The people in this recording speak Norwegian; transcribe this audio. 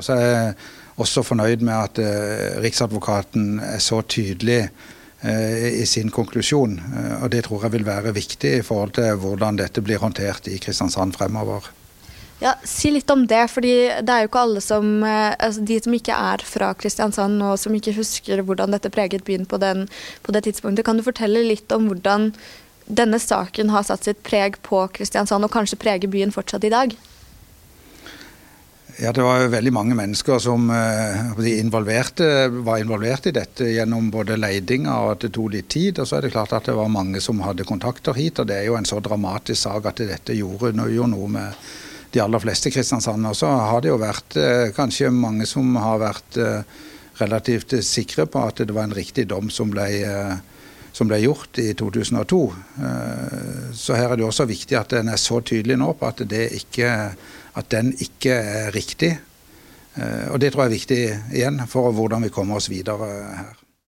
Så er jeg også fornøyd med at eh, Riksadvokaten er så tydelig eh, i sin konklusjon. Eh, og Det tror jeg vil være viktig i forhold til hvordan dette blir håndtert i Kristiansand fremover. Ja, Si litt om det, fordi det er jo ikke alle som altså De som ikke er fra Kristiansand og som ikke husker hvordan dette preget byen på, den, på det tidspunktet. Kan du fortelle litt om hvordan denne saken har satt sitt preg på Kristiansand, og kanskje preger byen fortsatt i dag? Ja, Det var jo veldig mange mennesker som uh, involverte, var involvert i dette gjennom både leidinga og at det tok litt tid. Og så er det klart at det var mange som hadde kontakter hit. Og det er jo en så dramatisk sak at dette gjorde, jo noe med de aller fleste i Kristiansand. Og så har det jo vært uh, kanskje mange som har vært uh, relativt sikre på at det var en riktig dom som ble som ble gjort i 2002. Så her er det også viktig at en er så tydelig nå på at ikke at den ikke er riktig. Eh, og Det tror jeg er viktig igjen for hvordan vi kommer oss videre her.